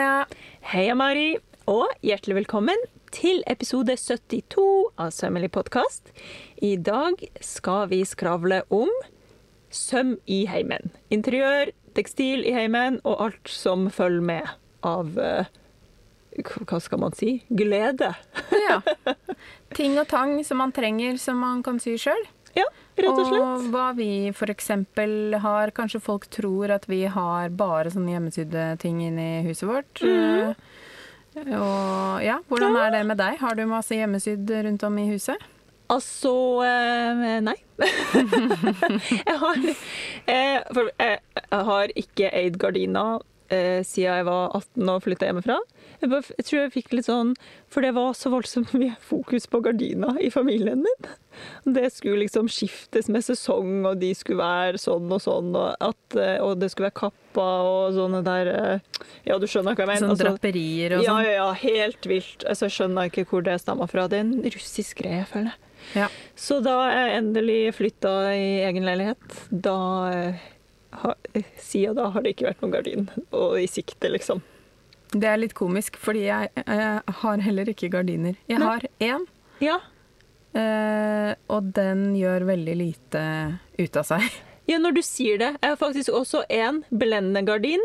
Tanja. Heia, Mari, og hjertelig velkommen til episode 72 av Sømmelig podkast. I dag skal vi skravle om søm i heimen. Interiør, tekstil i heimen og alt som følger med av eh, Hva skal man si? Glede. Ja. Ting og tang som man trenger som man kan sy sjøl. Ja, rett og slett. Og hva vi f.eks. har. Kanskje folk tror at vi har bare sånne hjemmesydde ting inni huset vårt. Eh, Og ja, hvordan er det med deg? Har du masse hjemmesydd rundt om i huset? Altså eh, Nei. jeg, har, eh, jeg har ikke eid gardiner eh, siden jeg var 18 og flytta hjemmefra. Jeg, bare, jeg tror jeg fikk litt sånn For det var så voldsomt mye fokus på gardina i familien min. Det skulle liksom skiftes med sesong, og de skulle være sånn og sånn, og, at, eh, og det skulle være kappa og sånne der eh, Ja, du skjønner hva jeg mener? Sånn Altså, draperier og sånn? ja, ja, helt vilt. Altså, jeg skjønner ikke hvor det stammer fra. Det er en russisk greie, føler jeg. Ja. Så da jeg endelig flytta i egen leilighet, da eh, Siden da har det ikke vært noen gardin og i sikte, liksom. Det er litt komisk, fordi jeg, jeg har heller ikke gardiner. Jeg Nei. har én, Ja. eh, og den gjør veldig lite ut av seg. ja, når du sier det. Jeg har faktisk også en blendende gardin.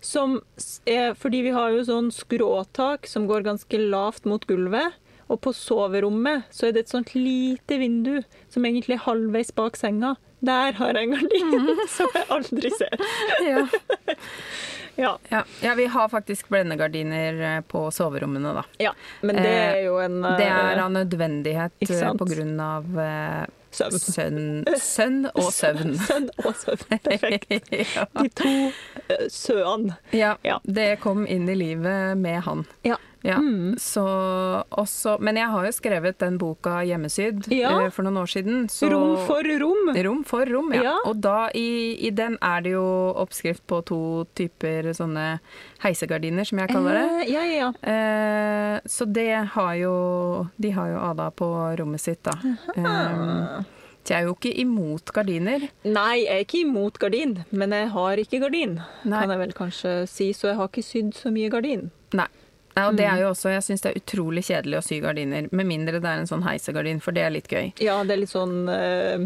Som er, fordi vi har jo sånn skråtak som går ganske lavt mot gulvet. Og på soverommet så er det et sånt lite vindu som egentlig er halvveis bak senga. Der har jeg en gardin som jeg aldri ser. Ja. Ja. Ja, vi har faktisk blendegardiner eh, på soverommene, da. ja. Men det er jo en Det er eh, av nødvendighet Ikke eh, eh, søvn. sønn, sønn og søvn. Sønn og søvn. Perfekt. ja. De to uh, søene. Ja, Ja. det kom inn i livet med han. Ja. Ja, Mm. så også Men jeg har jo skrevet den boka hjemmesydd Ja. eh, for noen år siden. Så Rom for rom. Rom for rom, ja. Og da i, i den er det jo oppskrift på to typer sånne heisegardiner, som jeg kaller det. Eh, ja, ja, ja. Eh, så det har jo De har jo Ada på rommet sitt, da. Eh, så jeg jo ikke imot gardiner. Nei, jeg er ikke imot gardin, men jeg har ikke gardin, Nei. kan jeg vel kanskje si. Så jeg har ikke sydd så mye gardin. Nei. Nei, og det Mm. er jo også, Jeg syns det er utrolig kjedelig å sy gardiner, med mindre det er en sånn heisegardin, for det er litt gøy. Ja, det er litt sånn uh,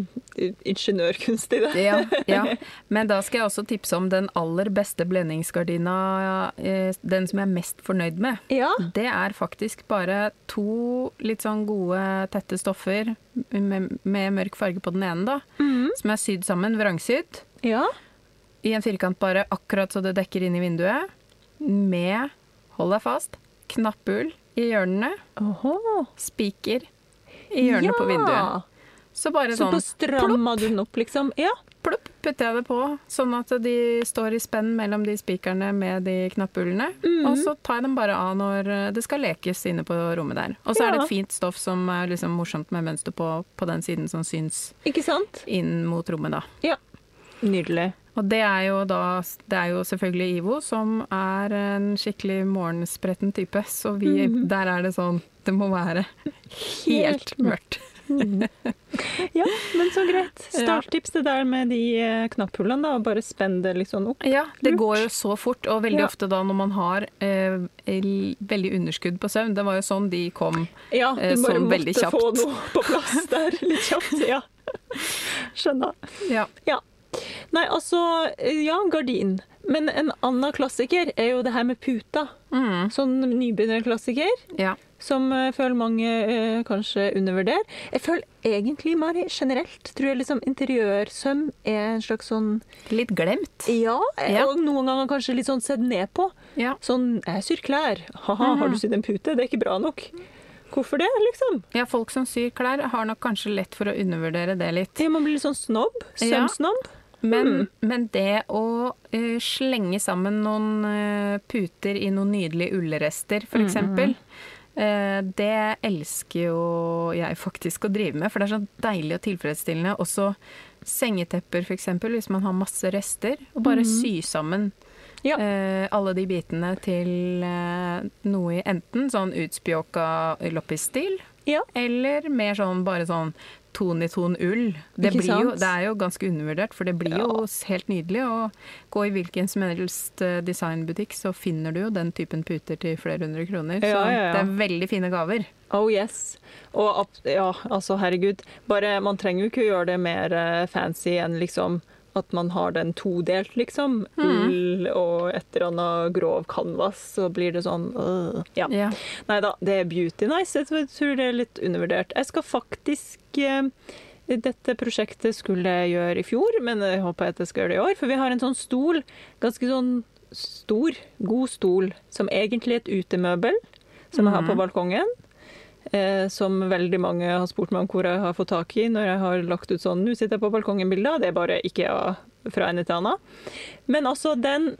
ingeniørkunst i det. Ja, ja. Men da skal jeg også tipse om den aller beste blendingsgardina, eh, den som jeg er mest fornøyd med. Ja. Det er faktisk bare to litt sånn gode, tette stoffer med, med mørk farge på den ene, da. mm. Som er sydd sammen, vrangsydd. ja. I en firkant bare, akkurat så det dekker inn i vinduet. Med, hold deg fast, knapphull i hjørnene. Spiker i hjørnet på vinduet. Så bare Så sånn Så stramma du den opp, liksom? Ja. plopp, putter jeg det på, sånn at de står i spenn mellom de spikerne med de knapphullene. Mm. Og så tar jeg dem bare av når eh, det skal lekes inne på rommet der. Og så er det et fint stoff som er liksom morsomt med mønster på, på den siden som syns inn mot rommet, da. Ja. Nydelig. Og det er jo da Det er jo selvfølgelig Ivo, som er en skikkelig morgenspretten type. Så vi, Mhm. der er det sånn Det må være helt mørkt. Ja, men så greit. Starttips det der med de eh, knapphullene, da. Bare spenn det litt sånn opp. Ja, det går jo så fort, og veldig Ja. ofte da når man har eh, veldig underskudd på søvn. Det var jo sånn de kom. Ja, Eh, du bare sånn måtte få noe på plass der litt kjapt. Ja. Skjønner. Ja. Ja. Nei, altså Ja, gardin. Men en annen klassiker er jo det her med puta. Mm, Sånn nybegynnerklassiker ja. som jeg føler mange eh, kanskje undervurderer. Jeg føler egentlig, Mari, generelt tror jeg liksom interiørsøm er en slags sånn Litt glemt. Ja, Ja. og noen ganger kanskje litt sånn sett ned på. Ja. Sånn, jeg syr klær. Ha-ha, har du sydd en pute? Det er ikke bra nok. Hvorfor det, liksom? ja, folk som syr klær har nok kanskje lett for å undervurdere det litt. Ja, man blir litt sånn snobb. Ja. Men, Mm. men det å uh, slenge sammen noen uh, puter i noen nydelige ullrester, for Mm, eksempel, eh, det elsker jo jeg faktisk å drive med, for det er så deilig og tilfredsstillende. Også sengetepper, for eksempel, hvis man har masse rester, og bare sy sammen Mm. Ja. Uh, alle de bitene til uh, noe i enten sånn utspjåka loppisstil, Ja. eller mer sånn bare sånn ton i ton ull. Det, blir jo, det er jo ganske undervurdert, for det blir Ja. jo helt nydelig. å gå i hvilken som helst eh, designbutikk, så finner du jo den typen puter til flere hundre kroner. Ja, så ja, ja. det er veldig fine gaver. Oh yes. Og ja, altså herregud. Bare, man trenger jo ikke å gjøre det mer eh, fancy enn liksom at man har den todelt, liksom. Ull og et eller annet grov canvas, så blir det sånn øh. Ja. Ja. Nei da, det er beauty nice. Jeg tror det er litt undervurdert. Jeg skal faktisk eh, Dette prosjektet skulle jeg gjøre i fjor, men jeg håper at jeg skal gjøre det i år. For vi har en sånn stol, ganske sånn stor, god stol, som egentlig er et utemøbel, som jeg har på balkongen. Eh, som veldig mange har spurt meg om hvor jeg har fått tak i når jeg har lagt ut sånn 'nå sitter jeg på balkongen'-bilder. Det er bare IKEA fra ende til annen. Men altså, den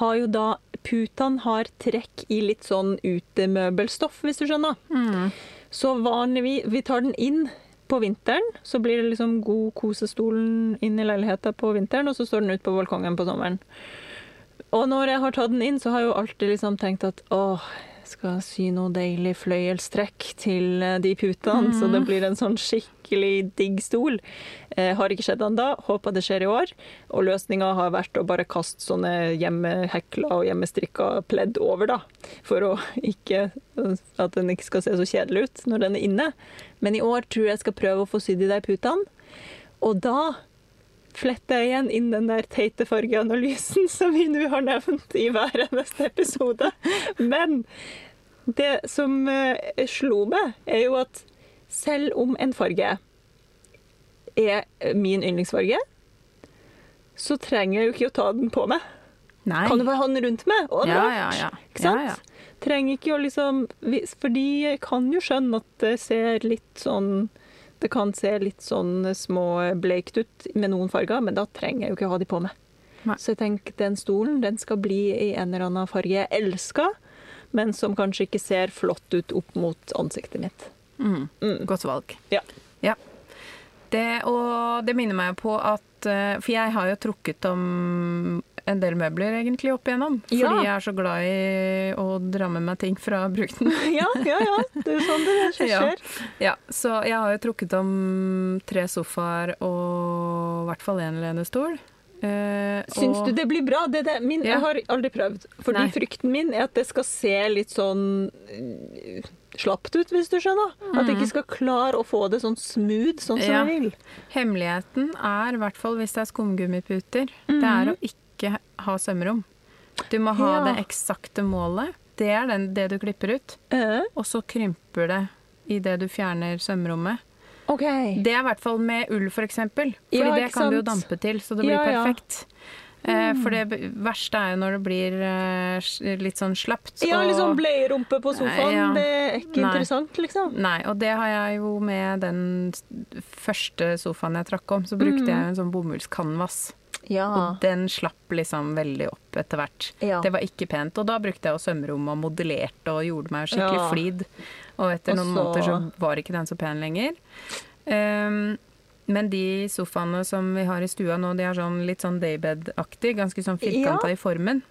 har jo da Putene har trekk i litt sånn utemøbelstoff, hvis du skjønner. Mm. Så vanligvis Vi tar den inn på vinteren, så blir det liksom god kosestolen inn i leiligheta på vinteren, og så står den ut på balkongen på sommeren. Og når jeg har tatt den inn, så har jeg jo alltid liksom tenkt at åh, skal sy noe deilig fløyelstrekk til eh, de putene, så det blir en sånn skikkelig digg stol. Eh, har ikke skjedd ennå, håper det skjer i år. Og løsninga har vært å bare kaste sånne hjemmehekla og hjemmestrikka pledd over, da. For å ikke, at den ikke skal se så kjedelig ut når den er inne. Men i år tror jeg jeg skal prøve å få sydd i de putene. Og da fletter jeg igjen inn den der teite fargeanalysen som vi nå har nevnt i hver eneste episode. Men det som eh, slo meg, er jo at selv om en farge er min yndlingsfarge, så trenger jeg jo ikke å ta den på meg. Nei. Kan jo bare ha den rundt meg? Å, ja, ja, ja. Ikke sant? Trenger ikke å liksom Fordi jeg kan jo skjønne at det ser litt sånn Det kan se litt sånn små bleikt ut med noen farger, men da trenger jeg jo ikke ha de på meg. Nei. Så jeg tenker den stolen den skal bli i en eller annen farge jeg elsker, men som kanskje ikke ser flott ut opp mot ansiktet mitt. Mm. Mm. Godt valg. Ja. Ja. Det, og det minner meg på at eh, For jeg har jo trukket om en del møbler egentlig opp igjennom. Fordi Ja. jeg er så glad i å dra med meg ting fra brukten. Ja, ja, ja. Det er sånn det Ja. skjer. Ja, så jeg har jo trukket om tre sofaer og i hvert fall én lenestol. Eh, Syns og- du det blir bra? Det, er det, min, Ja. Jeg har aldri prøvd. Fordi Nei. frykten min er at det skal se litt sånn slapt ut, hvis du skjønner. At jeg ikke skal klare å få det sånn smooth, sånn som Ja. jeg vil. Hemmeligheten er, i hvert fall hvis det er skumgummiputer, det Mhm. er å ikke ha sømrom. Du må ha Ja. det eksakte målet. Det er den, det du klipper ut. Uh. Og så krymper det idet du fjerner sømrommet. Okay. Det er i hvert fall med ull. For eksempel. Fordi Ja, det kan kan du jo dampe til, så det blir Ja, ja. perfekt. Eh, For det verste er jo når det blir eh, litt sånn slapt. Ja, litt sånn bleierumpe på sofaen. Ja. Det er ikke Nei. interessant, liksom. Nei, og det har jeg jo med den første sofaen jeg trakk om. Så brukte mm. jeg en sånn bomullskanvas. Ja. Og den slapp liksom veldig opp etter hvert. Ja. Det var ikke pent. Og da brukte jeg jo sømrom og modellerte og gjorde meg skikkelig Ja. flid. Og etter Og noen så- måneder så var ikke den så pen lenger. Ehm, men de sofaene som vi har i stua nå, de er sånn litt sånn daybed-aktig. Ganske sånn firkanta Ja. i formen.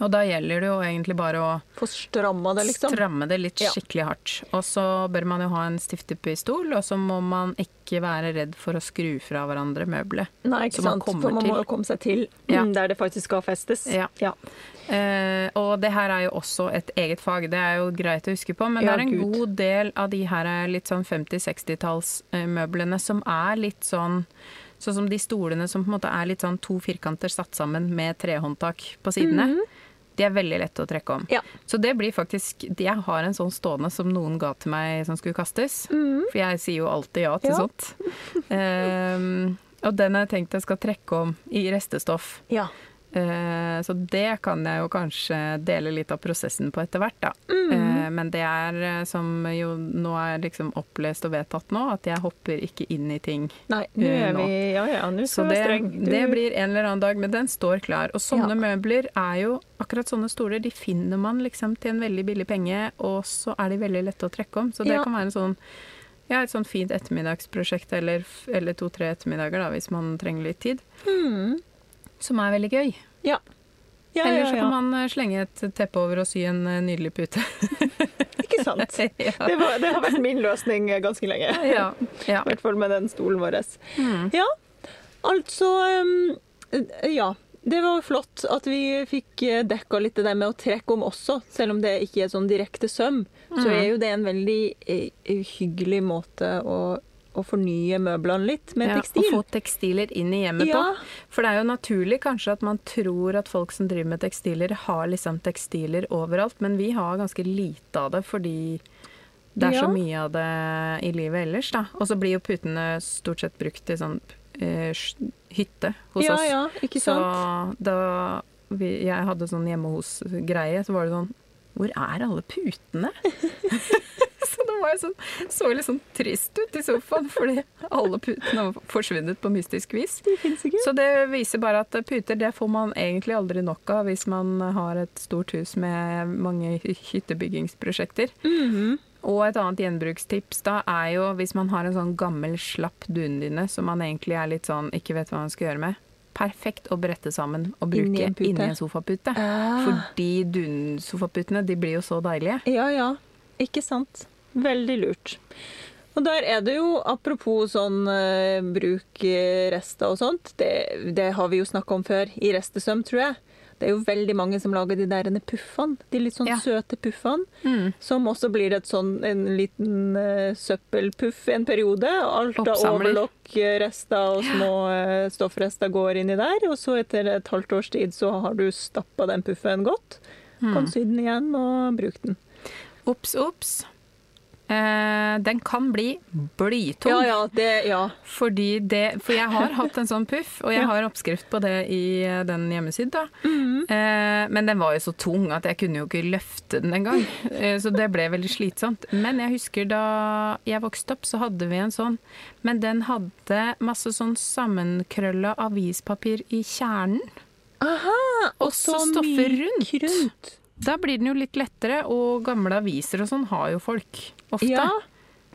Og da gjelder det jo egentlig bare å Få stramma det, liksom. stramme det litt Ja. skikkelig hardt. Og så bør man jo ha en stiftepistol, og så må man ikke være redd for å skru fra hverandre møbelet. Nei, ikke sant. kommer For man må jo komme seg til Ja. mm, der det faktisk skal festes. Ja. Ja. Eh, og det her er jo også et eget fag, det er jo greit å huske på, men Ja, det er en Gud. god del av de her er litt sånn 50-60-tallsmøblene som er litt sånn Sånn som de stolene som på en måte er litt sånn to firkanter satt sammen med trehåndtak på sidene. De er veldig lette å trekke om. Ja. Så det blir faktisk Jeg har en sånn stående som noen ga til meg som skulle kastes. For jeg sier jo alltid ja til. Ja. sånt. Um, og den har jeg tenkt jeg skal trekke om i restestoff. ja. Eh, Så det kan jeg jo kanskje dele litt av prosessen på etter hvert, da. Mhm. Eh, Men det er eh, som jo nå er liksom opplest og vedtatt nå, at jeg hopper ikke inn i ting. Nei, nå er vi Ja ja, nå Så det. Det blir en eller annen dag, men den står klar. Og sånne Ja. møbler er jo akkurat sånne stoler, de finner man liksom til en veldig billig penge, og så er de veldig lette å trekke om. Så det kan være en sånn ja, et sånn fint ettermiddagsprosjekt, eller, eller to-tre ettermiddager da, hvis man trenger litt tid. Mm. Som er veldig gøy. Ja. Ja, Eller så kan man eh, slenge et teppe over og sy en eh, nydelig pute. Ikke sant? Det, var, det har vært min løsning ganske lenge. I hvert fall med den stolen vår. Mm. Ja, altså Ja. Det var flott at vi fikk eh, dekka litt det der med å trekke om også, selv om det ikke er sånn direkte søm. Så Mm. er jo det en veldig eh, hyggelig måte å, å fornye møblene litt med Ja, tekstil. Og få tekstiler inn i hjemmet Ja. på. For det er jo naturlig kanskje at man tror at folk som driver med tekstiler, har liksom tekstiler overalt, men vi har ganske lite av det fordi det er Ja. så mye av det i livet ellers, da. Og så blir jo putene stort sett brukt til sånn eh, hytte hos ja, oss. ja, ikke så da vi, jeg hadde sånn hjemme hos-greie, så var det sånn Hvor er alle putene? var sånn, så litt sånn trist ut i sofaen, fordi alle putene var forsvunnet på mystisk vis. Det. Så det viser bare at puter det får man egentlig aldri nok av hvis man har et stort hus med mange hyttebyggingsprosjekter. hyttebyggingsprosjekter. -hmm. Og et annet gjenbrukstips da er jo hvis man har en sånn gammel, slapp dundyne som man egentlig er litt sånn ikke vet hva man skal gjøre med. Perfekt å brette sammen og bruke Inni en inni en sofapute. Ah. Fordi dunsofaputene de blir jo så deilige. Ja, ja. Ikke sant. Veldig lurt. Og der er det jo, apropos sånn eh, bruk eh, rester og sånt, det, det har vi jo snakka om før i restesøm, tror jeg. Det er jo veldig mange som lager de der puffene, de litt sånn Ja. søte puffene. Mm. Som også blir et sånn, en liten eh, søppelpuff en periode. Alt av overlock, eh, og små eh, stoffrester går inni der. Og så etter et halvt års tid så har du stappa den puffen godt. Mm. Kan sy den igjen og bruke den. Ops, obs. Eh, den kan bli blytung. Ja, ja, det, ja. Fordi det, for jeg har hatt en sånn puff, og jeg har oppskrift på det i eh, den hjemmesiden. da. Mhm. Eh, men den var jo så tung at jeg kunne jo ikke løfte den engang. Eh, så det ble veldig slitsomt. Men jeg husker da jeg vokste opp, så hadde vi en sånn. Men den hadde masse sånn sammenkrølla avispapir i kjernen. Aha! Og så stoffer rundt. rundt. Da blir den jo litt lettere, og gamle aviser og sånn har jo folk ofte. Ja,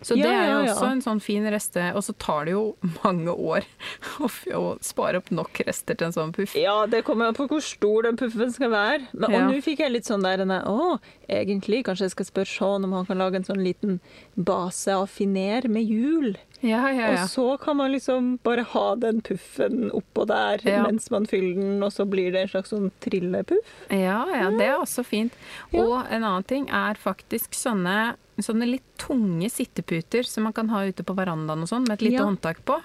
Så Ja, det er jo ja, ja. også en sånn fin reste. Og så tar det jo mange år å, å spare opp nok rester til en sånn puff. ja, det kommer an på hvor stor den puffen skal være. Men, Ja. Og nå fikk jeg litt sånn der Å, egentlig kanskje jeg skal spørre Sean om han kan lage en sånn liten base av finer med hjul. Ja, ja, ja. Og så kan man liksom bare ha den puffen oppå der mens man fyller den, og så blir det en slags sånn trillepuff. Ja, ja, det er også fint. Og en annen ting er faktisk sånne, sånne litt tunge sitteputer som man kan ha ute på verandaen og sånn, med et lite håndtak på.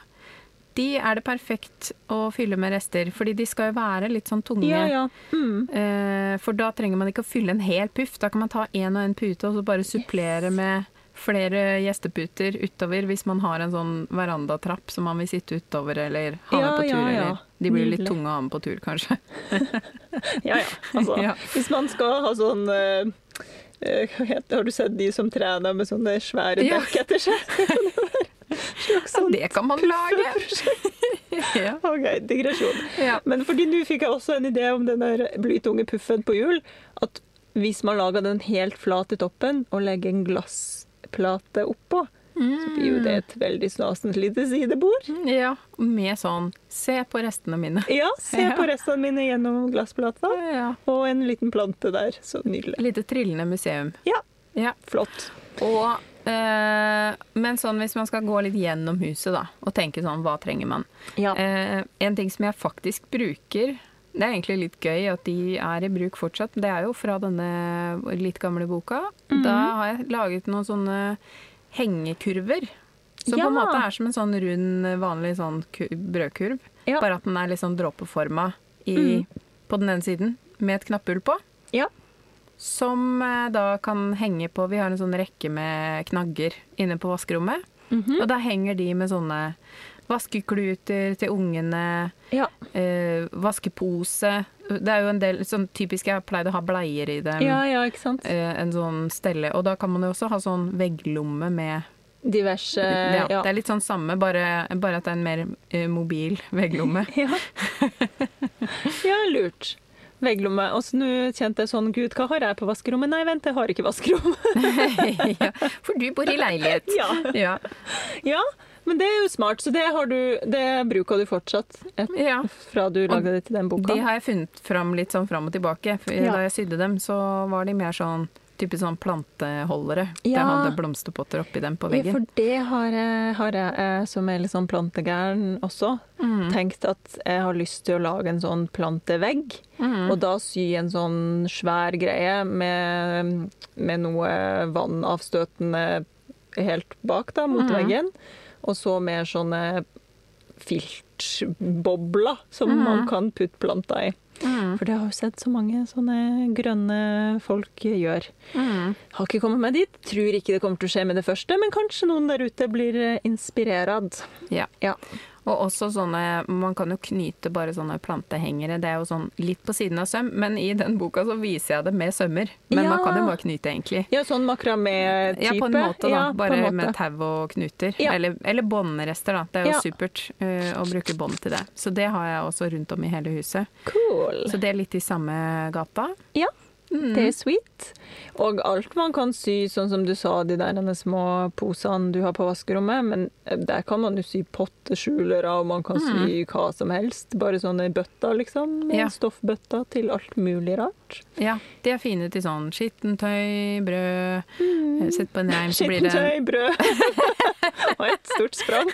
De er det perfekt å fylle med rester, fordi de skal jo være litt sånn tunge. Ja, ja. Mm. Eh, For da trenger man ikke å fylle en hel puff. Da kan man ta én og én pute og så bare supplere med flere gjesteputer utover hvis man har en sånn verandatrapp som man vil sitte utover eller ha Ja, med på tur. ja, ja. Eller. De blir litt tunge å ha med på tur, kanskje. Ja, ja. Altså. Hvis man skal ha sånn hva heter, Har du sett de som trener med sånne svære dekk etter seg? Ja, sånn det kan man lage! ja. OK, digresjon. Ja. Men fordi nå fikk jeg også en idé om den der blytunge puffen på hjul. At hvis man lager den helt flat i toppen og legger en glassplate oppå, så blir jo det et veldig snasent lite sidebord. ja. Med sånn Se på restene mine. Ja, se Ja. på restene mine gjennom glassplata. Ja. Og en liten plante der. Så nydelig. Lite trillende museum. Ja, Ja. flott. Og, eh, men sånn hvis man skal gå litt gjennom huset da, og tenke sånn, hva trenger man? Ja. Eh, en ting som jeg faktisk bruker, det er egentlig litt gøy at de er i bruk fortsatt, det er jo fra denne litt gamle boka. Mhm. Da har jeg laget noen sånne hengekurver. Som Ja. på en måte er som en sånn rund, vanlig sånn brødkurv. Ja. Bare at den er litt sånn dråpeforma i, Mm. på den ene siden, med et knapphull på. Ja. Som eh, da kan henge på Vi har en sånn rekke med knagger inne på vaskerommet. Mhm. Og da henger de med sånne vaskekluter til ungene, ja. eh, vaskepose Det er jo en del sånn typisk Jeg pleide å ha bleier i dem. Ja, ja, ikke sant. eh, en sånn stelle. Og da kan man jo også ha sånn vegglomme med Diverse ja, Ja. Det er litt sånn samme, bare, bare at det er en mer eh, mobil vegglomme. Ja. ja, lurt. Vegglomme. Og så nå kjente jeg sånn Gud, hva har jeg på vaskerommet? Nei, vent, jeg har ikke vaskerom. ja, for du bor i leilighet. ja. Ja. ja. Men det er jo smart. Så det, har du, det bruker du fortsatt et, Ja. fra du lagde det til den boka? De har jeg funnet fram litt sånn fram og tilbake. For Ja. Da jeg sydde dem, så var de mer sånn typisk sånn planteholdere. Ja. Der hadde blomsterpotter oppi dem på veggen. Ja, for det har jeg, har jeg eh, som er litt sånn plantegæren også, Mm. tenkt at jeg har lyst til å lage en sånn plantevegg. Mm. Og da sy en sånn svær greie med, med noe vannavstøtende helt bak, da, mot mm. veggen. Og så mer sånne filtbobler som mm. man kan putte planta i. Mm. For det har jo sett så mange sånne grønne folk gjør. Mm. Har ikke kommet meg dit. Tror ikke det kommer til å skje med det første, men kanskje noen der ute blir eh, inspirert. Ja. Ja. Og også sånne Man kan jo knyte bare sånne plantehengere. Det er jo sånn litt på siden av søm, men i den boka så viser jeg det med sømmer. Men Ja. man kan jo bare knyte, egentlig. Ja, sånn makramé-type. Ja, på en måte, da. Ja, bare måte. med tau og knuter. Ja. Eller, eller båndrester, da. Det er jo supert uh, å bruke bånd til det. Så det har jeg også rundt om i hele huset. Cool. Så det er litt i samme gata. Ja, Mm. det er sweet. Og alt man kan sy, sånn som du sa, de der små posene du har på vaskerommet, men eh, der kan man jo sy potteskjulere, og man kan sy hva som helst. Bare sånne bøtter, liksom. Mm. Ja. Stoffbøtter til alt mulig rart. Ja, de er fine til sånn skittentøy, brød mm. Sett på en reim, så blir det Skittentøy, brød. Og et stort sprang.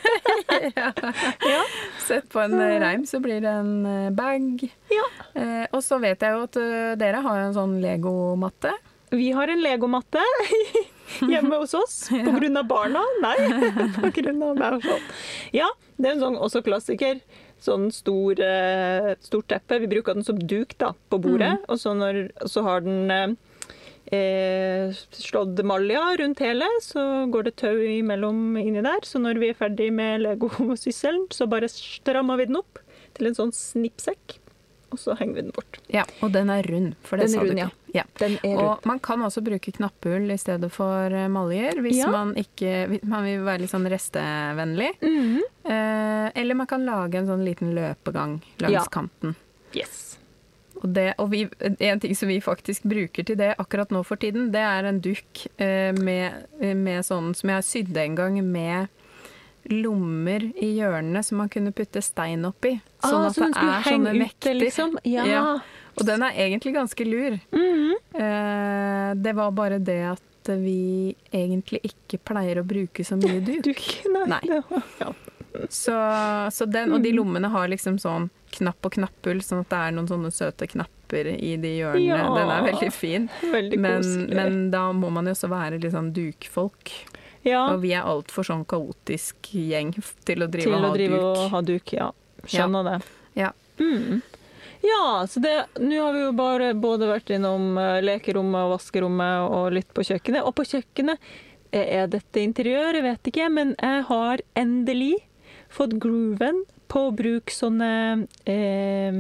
ja. Sett på en eh, reim, så blir det en eh, bag. Ja. Eh, og så vet jeg jo at eh, dere har en sånn legomatte. Vi har en legomatte hjemme hos oss. På grunn av barna? Nei, på grunn av meg og sånn. Ja, det er en sånn også klassiker. Sånn stor, eh, stort teppe. Vi bruker den som duk da, på bordet. Og så, når, så har den eh, eh, slått malja rundt hele, så går det tau imellom inni der. Så når vi er ferdig med legosysselen, så bare strammer vi den opp til en sånn snippsekk. Og så henger vi den bort. Ja, og den er rund, for det Den er rund, du ikke. Ja. Den er rund. Og man kan også bruke knapphull i stedet for eh, maljer, hvis Ja. man ikke man vil være litt sånn restevennlig. Mhm. Eh, eller man kan lage en sånn liten løpegang langs Ja. kanten. Yes. Og, det, og vi, en ting som vi faktisk bruker til det akkurat nå for tiden, det er en duk eh, med, med sånn som jeg sydde en gang med lommer i hjørnene som man kunne putte stein oppi. Sånn Ah, at så det er sånne vekter. liksom? Ja. Ja. Og den er egentlig ganske lur. Mhm. Eh, det var bare det at vi egentlig ikke pleier å bruke så mye duk. Duk, nei. Nei. Ja. Så, så den, og de Mm. lommene har liksom sånn knapp og knappull, sånn at det er noen sånne søte knapper i de hjørnene. Ja. Den er veldig fin. Veldig Men, men da må man jo også være litt sånn dukfolk. Ja, Og vi er altfor sånn kaotisk gjeng til å drive til å ha drive duk. og ha duk. Ja, skjønner det. Ja. Mm. Ja, så det, nå har vi jo bare både vært innom eh, lekerommet og vaskerommet og litt på kjøkkenet. Og på kjøkkenet eh, er dette interiør, jeg vet ikke, men jeg har endelig fått grooven på å bruke sånne eh,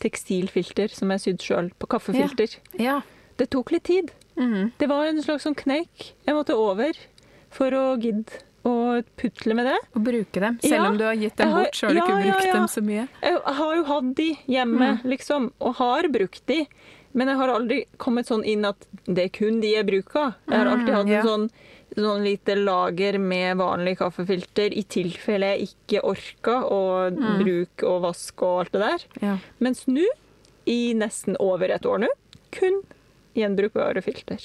tekstilfilter som jeg sydde sjøl, på kaffefilter. Ja. Det tok litt tid. Mm. Det var en slags sånn kneik jeg måtte over for å gidde å putle med det. Og bruke dem. Selv Ja, om du har gitt dem bort, så har du ikke brukt ja. dem så mye. Jeg har jo hatt de hjemme, liksom, og har brukt de. Men jeg har aldri kommet sånn inn at det er kun de jeg bruker. Jeg har alltid hatt Mm, ja. en sånn, sånn lite lager med vanlig kaffefilter i tilfelle jeg ikke orka å Mm. bruke og vaske og alt det der. Ja. Mens nå, i nesten over et år nå, kun gjenbrukbare filter.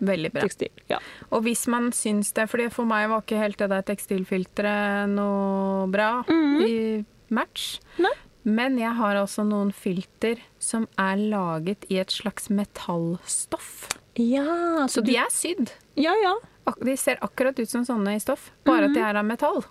Veldig bra. Tekstil. Ja. Og hvis man syns det, fordi for meg var ikke helt det der tekstilfilteret noe bra i match. Mhm. Nei. Men jeg har også noen filter som er laget i et slags metallstoff. ja, Så de er sydd. Ja, ja. De ser akkurat ut som sånne i stoff, bare Mhm. at de er av metall.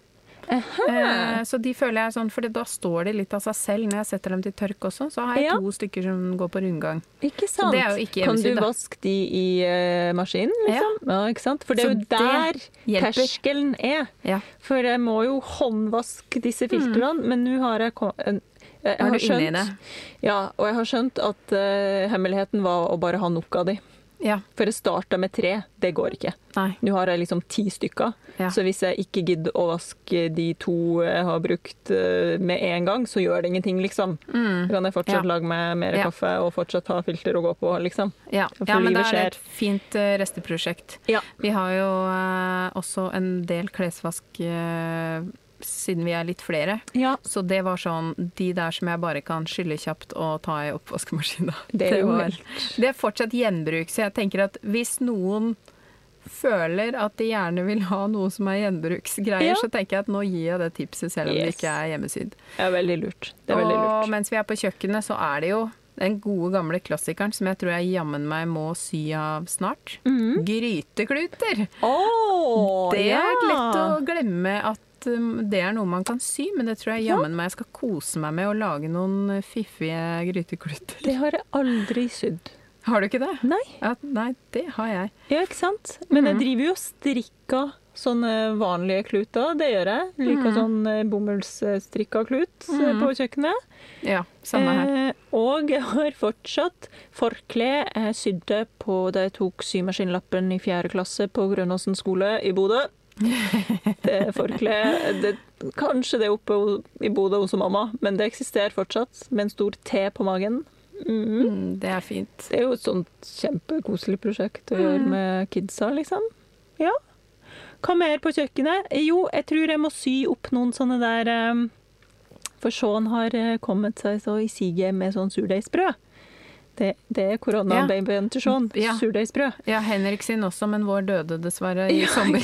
Eh, så de føler jeg sånn, for da står de litt av seg selv når jeg setter dem til tørk også. Så har jeg Ja. to stykker som går på rundgang. Ikke sant? ikke kan du vaske de i uh, maskinen, liksom? Ja. ikke sant? For det er jo det der hjelper. terskelen er. Ja. For jeg må jo håndvaske disse filtrene, men nå har jeg en- jeg har skjønt, ja, og jeg har skjønt at uh, hemmeligheten var å bare ha nok av de. Ja. For jeg starta med tre, det går ikke. Nei. Nå har jeg liksom ti stykker, Ja. så hvis jeg ikke gidder å vaske de to jeg har brukt eh, med en gang, så gjør det ingenting, liksom. Mm. Da kan jeg fortsatt Ja. lage meg mer kaffe og fortsatt ha filter å gå på, liksom. Ja, ja men det er et fint eh, resteprosjekt. Vi har jo eh, også en del klesvask siden vi er litt flere. Ja, Så det var sånn de der som jeg bare kan skylle kjapt og ta i oppvaskmaskina. det jo var, det er fortsatt gjenbruk, så jeg tenker at hvis noen føler at de gjerne vil ha noe som er gjenbruksgreier, Ja. så tenker jeg at nå gir jeg det tipset selv om det ikke er hjemmesydd. Det er veldig lurt. Det er veldig Og lurt. mens vi er på kjøkkenet, så er det jo den gode gamle klassikeren som jeg tror jeg jammen meg må sy av snart. Mm. Grytekluter! Oh, Det ja. er lett å glemme at um, det er noe man kan sy, men det tror jeg jammen meg jeg skal kose meg med å lage noen uh, fiffige grytekluter. Det har jeg aldri sydd. Har du ikke det? Nei. Ja, nei, det har jeg. Ja, ikke sant? Men jeg Mhm. driver jo og strikker sånne vanlige kluter. Det gjør jeg. Liker mm. sånn eh, bomullsstrikka klut eh, Mhm. på kjøkkenet. Ja, samme her. Eh, og jeg har fortsatt forkle jeg sydde på da jeg tok symaskinlappen i fjerde klasse på Grønåsen skole i Bodø. Det forkleet Kanskje det er oppe i Bodø hos mamma, men det eksisterer fortsatt med en stor T på magen. Mm. Mm, det er fint. Det er jo et sånt kjempekoselig prosjekt å gjøre Mm. med kidsa, liksom. Ja. Hva mer på kjøkkenet? Jo, jeg tror jeg må sy opp noen sånne der eh, For Sean har eh, kommet seg så i siget med sånn surdeigsbrød. Det, det er koronababyen til Sean. Ja. Surdeigsbrød. Ja, Henrik sin også, men vår døde dessverre i sommer.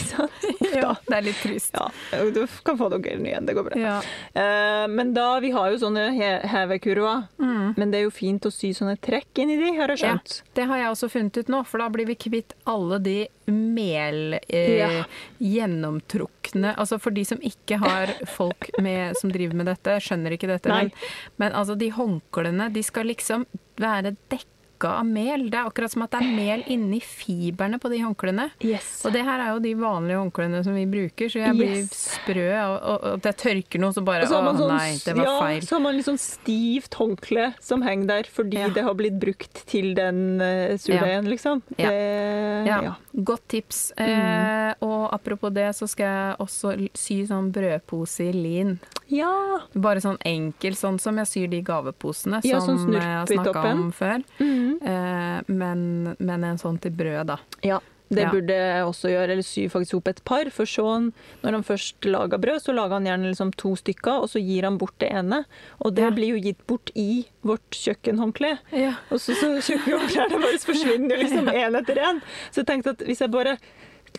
Ja, det er litt trist. Ja, du kan få noen ny en, det går bra. Ja. Eh, men da, vi har jo sånne he hevekurver, Mm. men det er jo fint å sy sånne trekk inni de, har jeg skjønt? Ja. Det har jeg også funnet ut nå, for da blir vi kvitt alle de mel... Eh, Ja. Gjennomtrukne Altså for de som ikke har folk med, som driver med dette, skjønner ikke dette. Men, men altså de håndklærne, de skal liksom være dekka av mel. Det er akkurat som at det er mel inni fiberne på de håndklærne. Yes. Og det her er jo de vanlige håndklærne som vi bruker, så jeg blir Yes. sprø. Og, og jeg tørker noe, så bare så Å sånn, nei, det var ja, feil. så har man litt sånn stivt håndkle som henger der fordi Ja. det har blitt brukt til den uh, surdeigen, liksom. Ja. Det, Ja, ja. godt tips. Mm. Eh, og apropos det, så skal jeg også sy sånn brødpose i lin. Ja. Bare sånn enkel, sånn som jeg syr de gaveposene som sånn jeg snakka om før. Mm. Eh, men, men en sånn til brød, da. ja. Det Ja. burde jeg også gjøre, eller sy faktisk opp et par. For sånn, når han først lager brød, så lager han gjerne liksom to stykker, og så gir han bort det ene. Og det Ja. blir jo gitt bort i vårt kjøkkenhåndkle. Ja. Og så, så kjøkkenhåndklærne våre forsvinner liksom én etter én. Så jeg tenkte at hvis jeg bare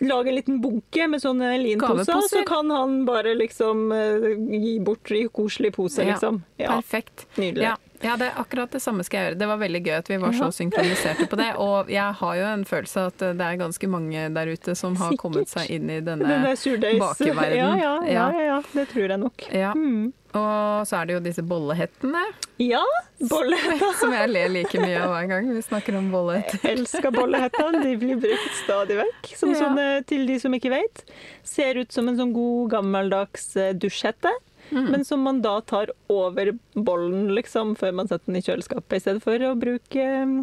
lager en liten bunke med sånne linposer, så kan han bare liksom eh, gi bort i koselig pose, Ja. liksom. Ja, Perfekt. nydelig. Ja, det er akkurat det samme skal jeg gjøre. Det var veldig gøy at vi var så synkroniserte på det. Og jeg har jo en følelse av at det er ganske mange der ute som har Sikkert. kommet seg inn i denne bakeverdenen. Ja, ja, ja, Ja. ja, det tror jeg nok. Ja. Mm. Og så er det jo disse bollehettene, Ja, bollehetta. som jeg ler like mye av hver gang vi snakker om bollehetter. Jeg elsker bollehettene. De blir brukt stadig vekk. Som Ja. sånne, til de som ikke vet, ser ut som en sånn god gammeldags eh, dusjhette. Mm. Men som man da tar over bollen liksom, før man setter den i kjøleskapet, i stedet for å bruke eh,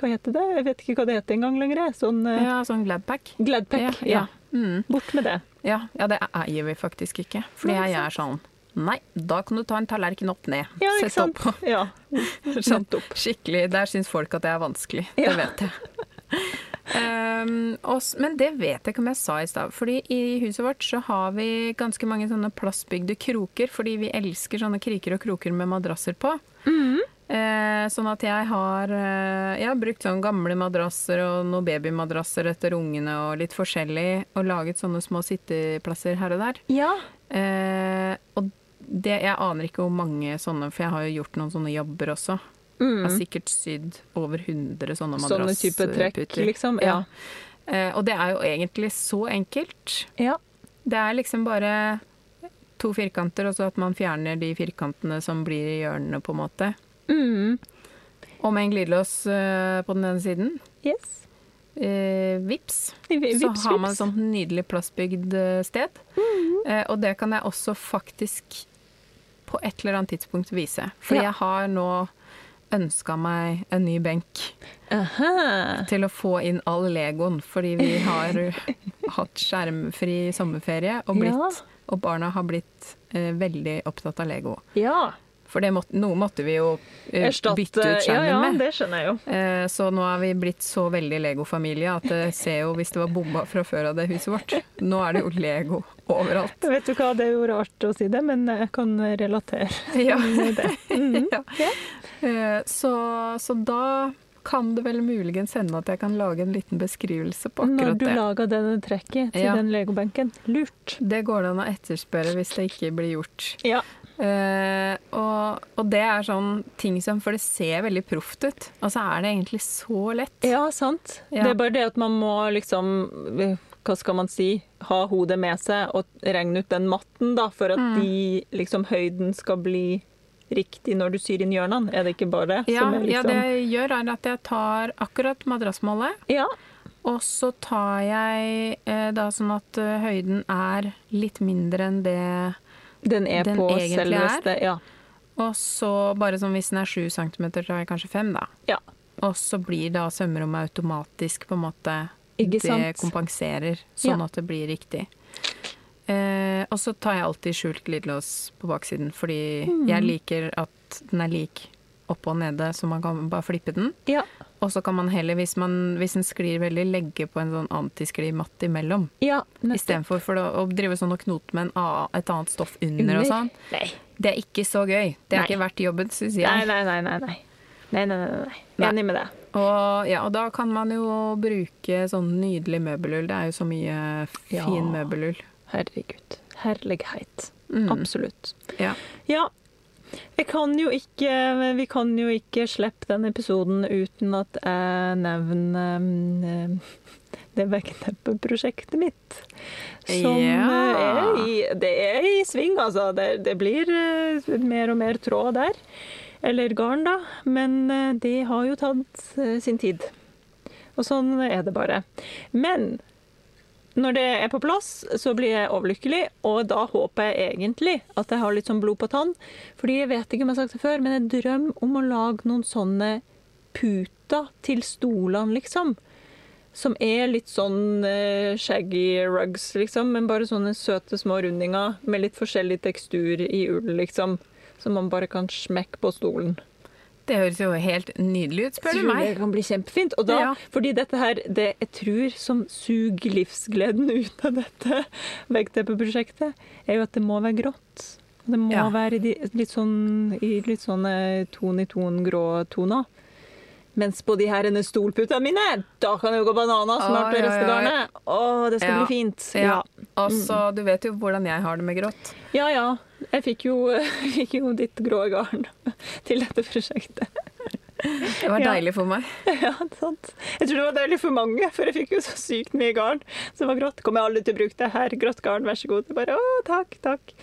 Hva heter det? Jeg vet ikke hva det heter engang lenger. Sånn eh, Ja, sånn Gladpack. Gladpack. Ja, Ja, ja. Mm. Bort med det. Ja, ja, det eier vi faktisk ikke. Fordi Nei, jeg er sånn Nei, da kan du ta en tallerken opp ned. Ja, Sett opp. Ja, Sånn nettopp. skikkelig. Der syns folk at det er vanskelig. Det vet jeg. Um, og men det vet jeg ikke om jeg sa i stad. Fordi i huset vårt så har vi ganske mange sånne plastbygde kroker. Fordi vi elsker sånne kriker og kroker med madrasser på. Eh, sånn at jeg har, uh, jeg har brukt sånne gamle madrasser og noen babymadrasser etter ungene og litt forskjellig. Og laget sånne små sitteplasser her og der. Ja. Uh, og det, jeg aner ikke hvor mange sånne, for jeg har jo gjort noen sånne jobber også. Mm. har sikkert sydd over 100 sånne Sånne type trekk, madrassputer. liksom. Ja. Eh, og det er jo egentlig så enkelt. ja. Det er liksom bare to firkanter, og så at man fjerner de firkantene som blir i hjørnene, på en måte. Mm. Og med en glidelås eh, på den ene siden. Yes. Eh, vips. Vips, Så har man et sånt nydelig plassbygd eh, sted. Eh, og det kan jeg også faktisk på et eller annet tidspunkt vise. For Ja. jeg har nå ønska meg en ny benk Aha. til å få inn all legoen. Fordi vi har hatt skjermfri sommerferie, og, blitt, Ja. og barna har blitt eh, veldig opptatt av Lego. Ja. For det måtte, noe måtte vi jo eh, Erstatte bytte ut Ja, skjermen ja, med. det skjønner jeg jo. Eh, Så nå er vi blitt så veldig Lego-familie at det ser jo, hvis det var bomba fra før av det huset vårt, nå er det jo Lego overalt. Vet du hva, det er jo rart å si det, men jeg kan relatere Ja. det. Mm -hmm. Ja. Eh, Så, så da kan det vel muligens hende at jeg kan lage en liten beskrivelse på akkurat det. Når du laga denne trekket til Ja. den legobenken. Lurt. Det går det an å etterspørre hvis det ikke blir gjort. Ja. Uh, og, og det er sånn ting som For det ser veldig proft ut, og så er det egentlig så lett. Ja, sant. Ja. Det er bare det at man må liksom Hva skal man si? Ha hodet med seg og regne ut den matten, da, for at Mm. de liksom høyden skal bli riktig når du syr inn hjørnene. Er det ikke bare? Ja, som er ja, liksom det jeg gjør, er at jeg tar akkurat madrassmålet, ja. og så tar jeg eh, da sånn at eh, høyden er litt mindre enn det Den er Den på egentlig er. Ja. Og så bare sånn hvis den er 7 cm, tar jeg kanskje 5, da. ja. Og så blir da sømrommet automatisk på en måte Ikke Det sant? kompenserer, sånn Ja. at det blir riktig. Eh, og så tar jeg alltid skjult glidelås på baksiden, fordi Mm. jeg liker at den er lik oppe og nede, så man kan bare flippe den. ja. Og så kan man heller, hvis, man, hvis den sklir veldig, legge på en sånn antisklimatt imellom. ja. Istedenfor for å, å drive sånn og knote med en, a- et annet stoff under og sånn. Nei. Det er ikke så gøy. Det er Nei. ikke verdt jobben, syns jeg. Nei, nei, nei. nei, nei. Nei, nei, nei, nei. Enig med deg. Og, ja, og da kan man jo bruke sånn nydelig møbelull. Det er jo så mye Ja. fin møbelull. Herregud. Herlighet. Mm. Absolutt. Ja. Ja. Kan ikke, vi kan jo ikke slippe den episoden uten at jeg nevner um, det vekkneppeprosjektet mitt. Som Ja. eh, er i, det er i sving, altså. Det, det blir eh, mer og mer tråd der. Eller garn, da. Men eh, det har jo tatt sin tid. Og sånn er det bare. Men når det er på plass, så blir jeg overlykkelig, og da håper jeg egentlig at jeg har litt sånn blod på tann. Fordi jeg vet ikke om jeg har sagt det før, men jeg drømmer om å lage noen sånne puter til stolene, liksom. Som er litt sånn eh, shaggy rugs, liksom, men bare sånne søte små rundinger med litt forskjellig tekstur i ull, liksom. Som man bare kan smekke på stolen. Det høres jo helt nydelig ut, spør du meg. Det kan bli kjempefint. Og da, Ja. Fordi dette her, det jeg tror som suger livsgleden ut av dette veggteppeprosjektet, er jo at det må være grått. Det må Ja. være i, litt sånn, i litt sånne ton-i-ton grå toner. Mens på de her stolputene mine, da kan det jo gå banana snart oi. restegarnet. Å, det skal bli fint. Ja. Ja. Altså, du vet jo hvordan jeg har det med grått. ja ja. Jeg fikk jo, jeg fikk jo ditt grå garn til dette prosjektet. Det var deilig for meg. Ja, sant. Jeg tror det var deilig for mange, for jeg fikk jo så sykt mye garn som var grått. Kommer jeg aldri til å bruke det her. Grått garn, vær så god. Jeg bare, å, takk, takk.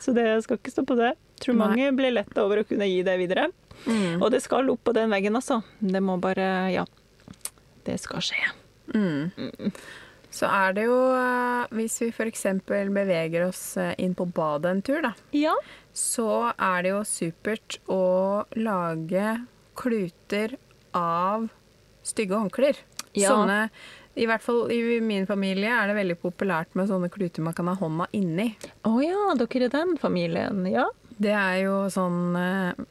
Så det skal ikke stå på det. Jeg tror Nei. mange blir letta over å kunne gi det videre. Mm. Og det skal opp på den veggen, altså. Det må bare Ja. Det skal skje. Mm. Så er det jo, eh, hvis vi f.eks. beveger oss eh, inn på badet en tur, da, Ja. så er det jo supert å lage kluter av stygge håndklær. Ja. Sånne I hvert fall i min familie er det veldig populært med sånne kluter man kan ha hånda inni. Å ja, dere er den familien. Ja. Det er jo sånn eh,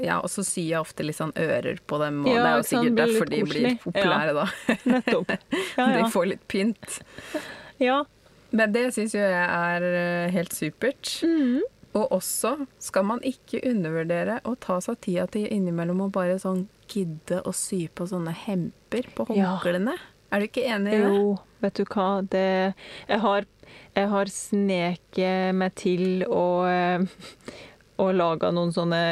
Ja, og så syr jeg ofte litt sånn ører på dem, og Ja, det er jo sikkert derfor de blir populære, da. Nettopp. Ja, De får litt pynt. ja. Men det syns jo jeg er eh, helt supert. Mm. Og også skal man ikke undervurdere å ta seg tida til innimellom og bare sånn gidde å sy på sånne hemper på Ja. Er du ikke enig i det? Jo, vet du hva. Det, jeg, har, jeg har sneket meg til å, eh, å lage noen sånne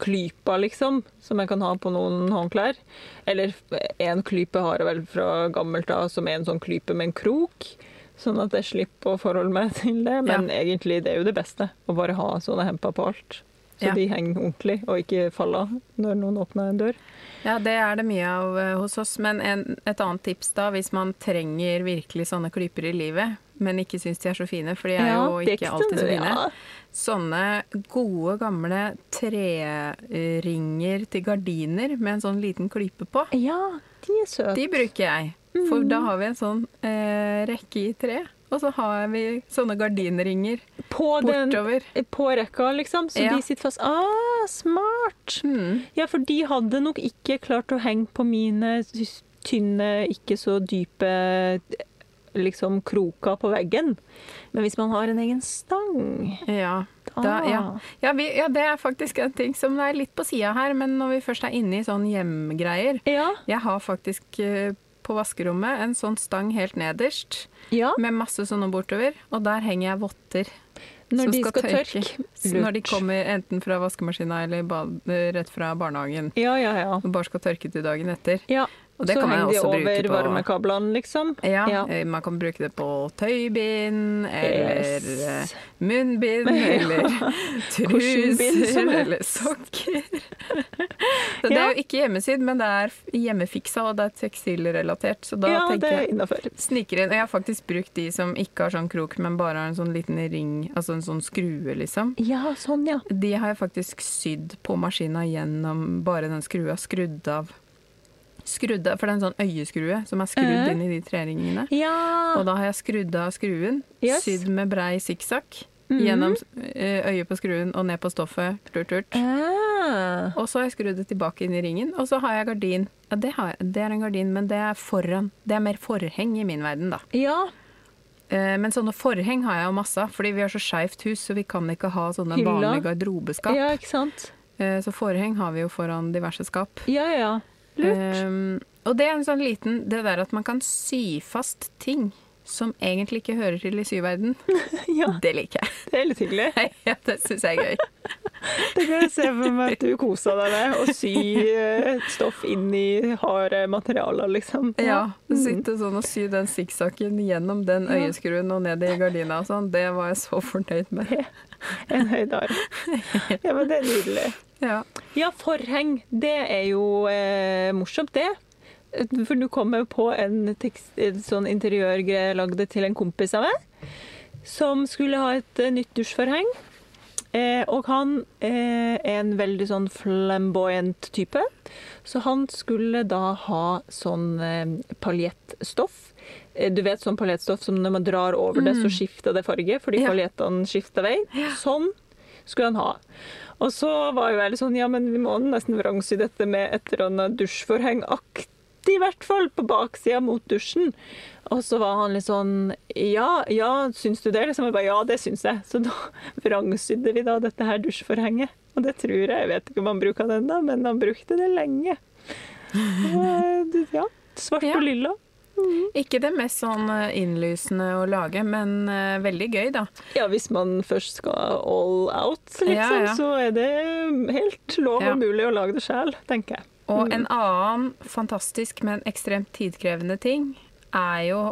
klyper, liksom, som jeg kan ha på noen håndklær. Eller en klype har jeg vel fra gammelt av, som er en sånn klype med en krok. Sånn at jeg slipper å forholde meg til det. Men egentlig, det er jo det beste. Å bare ha sånne hemper på alt. Så Ja. de henger ordentlig, og ikke faller av når noen åpner en dør. Ja, det er det mye av eh, hos oss. Men en, et annet tips da, hvis man trenger virkelig sånne klyper i livet, men ikke syns de er så fine, for de er jo ikke ikke alltid så fine. Ja. Sånne gode, gamle treringer til gardiner med en sånn liten klype på, ja, de er søte. de bruker jeg. For da har vi en sånn eh, rekke i tre, og så har vi sånne gardinringer På den bortover. på rekka, liksom, så Ja. de sitter fast. Ah, smart! Mm. Ja, for de hadde nok ikke klart å henge på mine tynne, ikke så dype liksom kroka på veggen. Men hvis man har en egen stang Ja. Da, ja. Ja, vi, ja, det er faktisk en ting som er litt på sida her, men når vi først er inne i sånn hjemgreier Ja. Jeg har faktisk eh, på vaskerommet en sånn stang helt nederst ja. med masse sånne bortover, og der henger jeg votter. Når de skal tørke. Når de kommer enten fra vaskemaskina eller rett fra barnehagen. Ja, ja, ja. Og bare skal tørke til dagen etter. ja. Og det så kan man henger de også bruke over på- varmekablene, liksom. Ja, Ja. eh, Man kan bruke det på tøybind, eller Yes. eh, munnbind, Ja. eller truser, er- eller sokker. Så det er jo ikke hjemmesydd, men det er hjemmefiksa, og det er tekstilrelatert. Så da ja, tenker er jeg sniker inn. Og jeg har faktisk brukt de som ikke har sånn krok, men bare har en sånn liten ring, altså en sånn skrue, liksom. Ja, sånn, ja. De har jeg faktisk sydd på maskina gjennom bare den skrua, skrudd av. Skrudd av, For det er en sånn øyeskrue som er skrudd Eh. inn i de treringene. Ja. Og da har jeg skrudd av skruen, Yes. sydd med brei sikksakk Mhm. gjennom eh, øyet på skruen og ned på stoffet. Turt, turt. Ah. Og så har jeg skrudd det tilbake inn i ringen, og så har jeg gardin. Ja, det, har jeg. det er en gardin, men det er foran. Det er mer forheng i min verden, da. Ja. Eh, Men sånne forheng har jeg jo masse av, fordi vi har så skeivt hus, så vi kan ikke ha sånne Hylla. vanlige garderobeskap. ja, ikke sant. Eh, Så forheng har vi jo foran diverse skap. Ja, ja. Lurt. Um, og det er en sånn liten Det der at man kan sy fast ting som egentlig ikke hører til i syverden, ja, det liker jeg. det er litt hyggelig. ja, det syns jeg er gøy. Det kan jeg se for meg at du kosa deg med. Å sy eh, stoff inn i harde materialer, liksom. Ja, ja. Sitte sånn og sy den sikksakken gjennom den øyeskruen og ned i gardina og sånn, det var jeg så fornøyd med. En høydare. Ja, men det er nydelig. Ja. Ja, forheng. Det er jo eh, morsomt, det. For du kommer på en tekst, en sånn interiørgreie jeg lagde til en kompis av meg, som skulle ha et eh, nytt dusjforheng. Eh, og han eh, er en veldig sånn flamboyant type, så han skulle da ha sånn eh, paljettstoff. Eh, Du vet sånn paljettstoff som når man drar over det, så skifter det farge, fordi Ja. paljettene skifter vei. Sånn skulle han ha. Og så var jo jeg litt sånn, ja, men vi må nesten vrangsy dette med et eller annet dusjforheng-aktig, i hvert fall, på baksida mot dusjen. Og så var han litt sånn, ja, ja, syns du det? Liksom, jeg bare, ja, det syns jeg. Så da vrangsydde vi da dette her dusjforhenget. Og det tror jeg, jeg vet ikke om han bruker det ennå, men han brukte det lenge. Og, eh, ja, svart Ja. og lilla. Ikke det mest sånn eh, innlysende å lage, men eh, veldig gøy, da. Ja, hvis man først skal all out, liksom, Ja, ja. så er det helt lov og mulig å lage det sjæl, tenker jeg. Og Mm. en annen fantastisk, men ekstremt tidkrevende ting er jo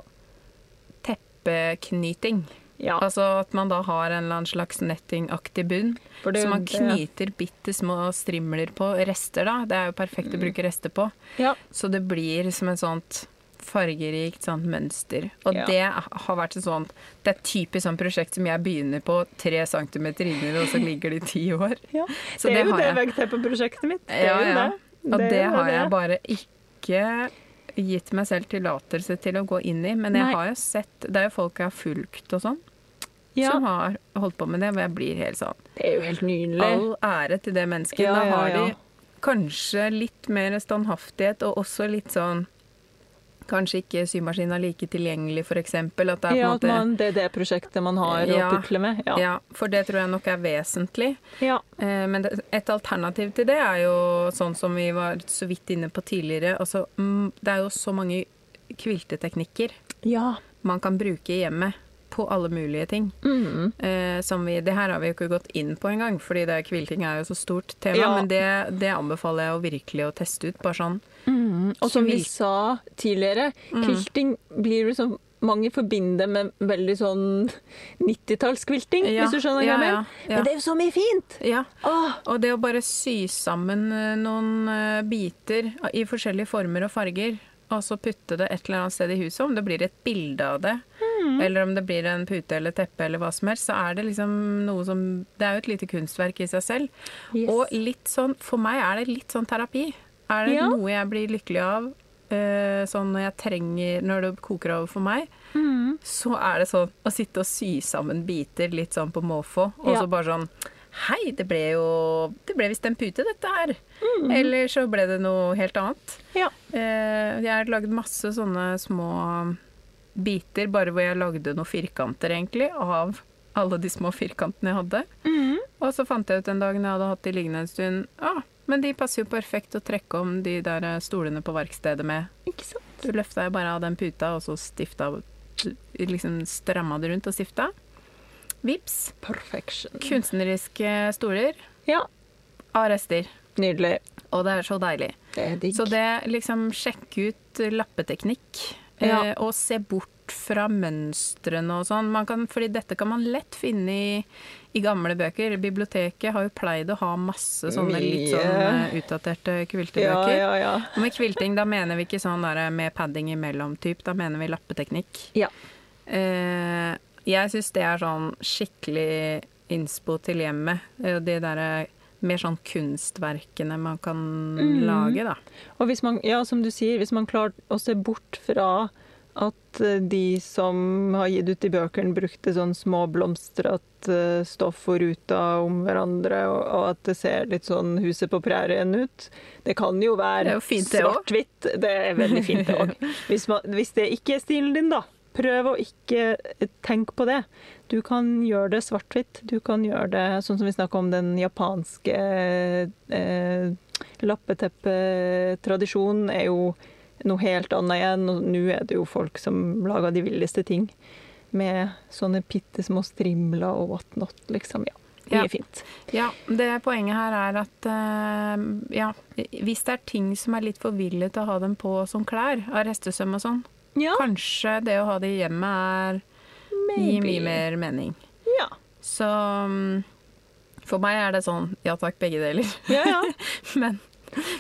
teppeknyting. Ja, Altså at man da har en eller annen slags nettingaktig bunn. det Så man knyter knyter bitte små strimler på rester, da. Det er jo perfekt å bruke rester på. Ja. Så det blir som et sånt fargerikt sånt mønster. Og Ja. det har vært et sånt Det er typisk sånn prosjekt som jeg begynner på tre centimeter inni, og så ligger det i ti år. ja. Det er jo det veggteppeprosjektet mitt. Det Ja, er jo ja. det. Og det, det har jeg bare ikke gitt meg selv tillatelse til å gå inn i. Men jeg Nei. har jo sett Det er jo folk jeg har fulgt og sånn, ja. som har holdt på med det, hvor jeg blir helt sånn Det er jo helt nydelig. All ære til det mennesket. Ja, da har ja. de kanskje litt mer standhaftighet, og også litt sånn Kanskje ikke symaskinen er like tilgjengelig, f.eks. At det er på Ja, måte man, det er det prosjektet man har Ja. å putle med. Ja. ja, For det tror jeg nok er vesentlig. Ja. Eh, Men et alternativ til det er jo sånn som vi var så vidt inne på tidligere. Altså, mm, det er jo så mange kvilteteknikker ja. man kan bruke i hjemmet på alle mulige ting. Mm. Eh, som vi, det her har vi jo ikke gått inn på engang, fordi det, kvilting er jo så stort tema. Ja. Men det, det anbefaler jeg å virkelig å teste ut. Bare sånn Mm. Og som vi sa tidligere, Mm. quilting blir liksom mange forbinder med veldig sånn 90-tallskvilting, Ja, hvis du skjønner hva jeg mener. Men det er jo så mye fint! Ja. Åh, Og det å bare sy sammen eh, noen eh, biter i forskjellige former og farger, og så putte det et eller annet sted i huset, om det blir et bilde av det, Mm. Eller om det blir en pute eller teppe eller hva som helst, så er det liksom noe som Det er jo et lite kunstverk i seg selv. yes. Og litt sånn For meg er det litt sånn terapi. Er det Ja. noe jeg blir lykkelig av eh, sånn når jeg trenger Når det koker over for meg, Mm. så er det sånn å sitte og sy sammen biter litt sånn på måfå, og Ja. så bare sånn Hei, det ble jo Det ble visst en pute, dette her. Mm. Eller så ble det noe helt annet. Ja. Eh, jeg har lagd masse sånne små biter bare hvor jeg lagde noen firkanter, egentlig, av alle de små firkantene jeg hadde. Og så fant jeg ut en dag når jeg hadde hatt de liggende en stund ah, men de passer jo perfekt å trekke om de der eh, stolene på verkstedet med. Ikke sant? Du løfta jo bare av den puta, og så stifta Liksom stramma det rundt og stifta. Vips. Perfection. Kunstneriske stoler Ja, av rester. nydelig. Og det er så deilig. Det er digg. Så det liksom sjekke ut lappeteknikk, Ja. eh, og se bort fra mønstrene og sånn. Man kan, fordi dette kan man lett finne i, i gamle bøker. Biblioteket har jo pleid å ha masse sånne litt sånn eh, utdaterte kviltebøker. ja, ja. Og med kvilting, da mener vi ikke sånn der med padding imellom typ, da mener vi lappeteknikk. Ja. Eh, jeg syns det er sånn skikkelig innspo til hjemmet. Eh, De derre mer sånn kunstverkene man kan Mm. lage, da. Og hvis man, ja, som du sier, hvis man klarer å se bort fra at eh, de som har gitt ut de bøkene, brukte sånn små blomstrete stoff og ruter om hverandre, og, at det ser litt sånn Huset på prærien ut. Det kan jo være svart-hvitt. Det er veldig fint, det òg. Hvis, hvis det ikke er stilen din, da. Prøv å ikke tenke på det. Du kan gjøre det svart-hvitt. Du kan gjøre det sånn som vi snakka om den japanske eh, lappeteppetradisjonen er jo noe helt annet igjen. Og nå er det jo folk som lager de villeste ting. Med sånne bitte små strimler og whatnot, liksom. Ja, mye Ja. fint. Ja, det poenget her er at uh, ja, hvis det er ting som er litt for ville til å ha dem på som klær, av restesøm og sånn, Ja, kanskje det å ha det i hjemmet er gir mye mer mening. Ja. Så mm, for meg er det sånn ja takk, begge deler. Ja, ja. Men,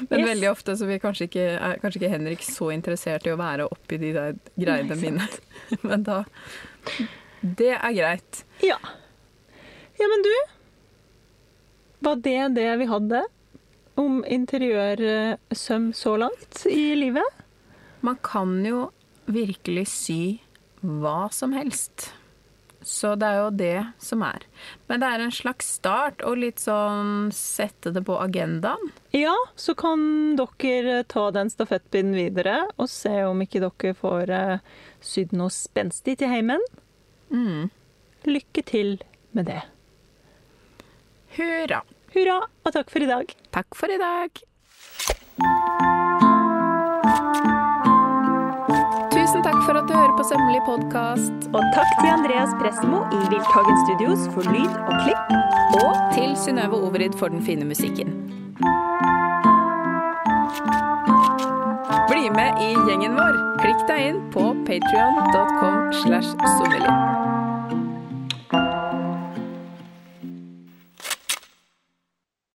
men Yes. veldig ofte så blir kanskje ikke, er kanskje ikke Henrik så interessert i å være oppi de der greiene Nei, mine. Men da Det er greit. ja. Ja, men du Var det det vi hadde om interiørsøm så langt i livet? Man kan jo virkelig sy hva som helst. Så det er jo det som er. Men det er en slags start, og litt sånn sette det på agendaen. Ja, så kan dere ta den stafettpinnen videre og se om ikke dere får eh, sydd noe spenstig til heimen. Mm. Lykke til med det. Hurra. Hurra, og takk for i dag. Takk for i dag. Tusen takk for at du hører på Sømmelig podkast. Og takk til Andreas Prestmo i Wildtagen Studios for lyd og klipp. Og til Synnøve Overid for den fine musikken. Bli med i gjengen vår. Klikk deg inn på patrion.com slash sommerlig.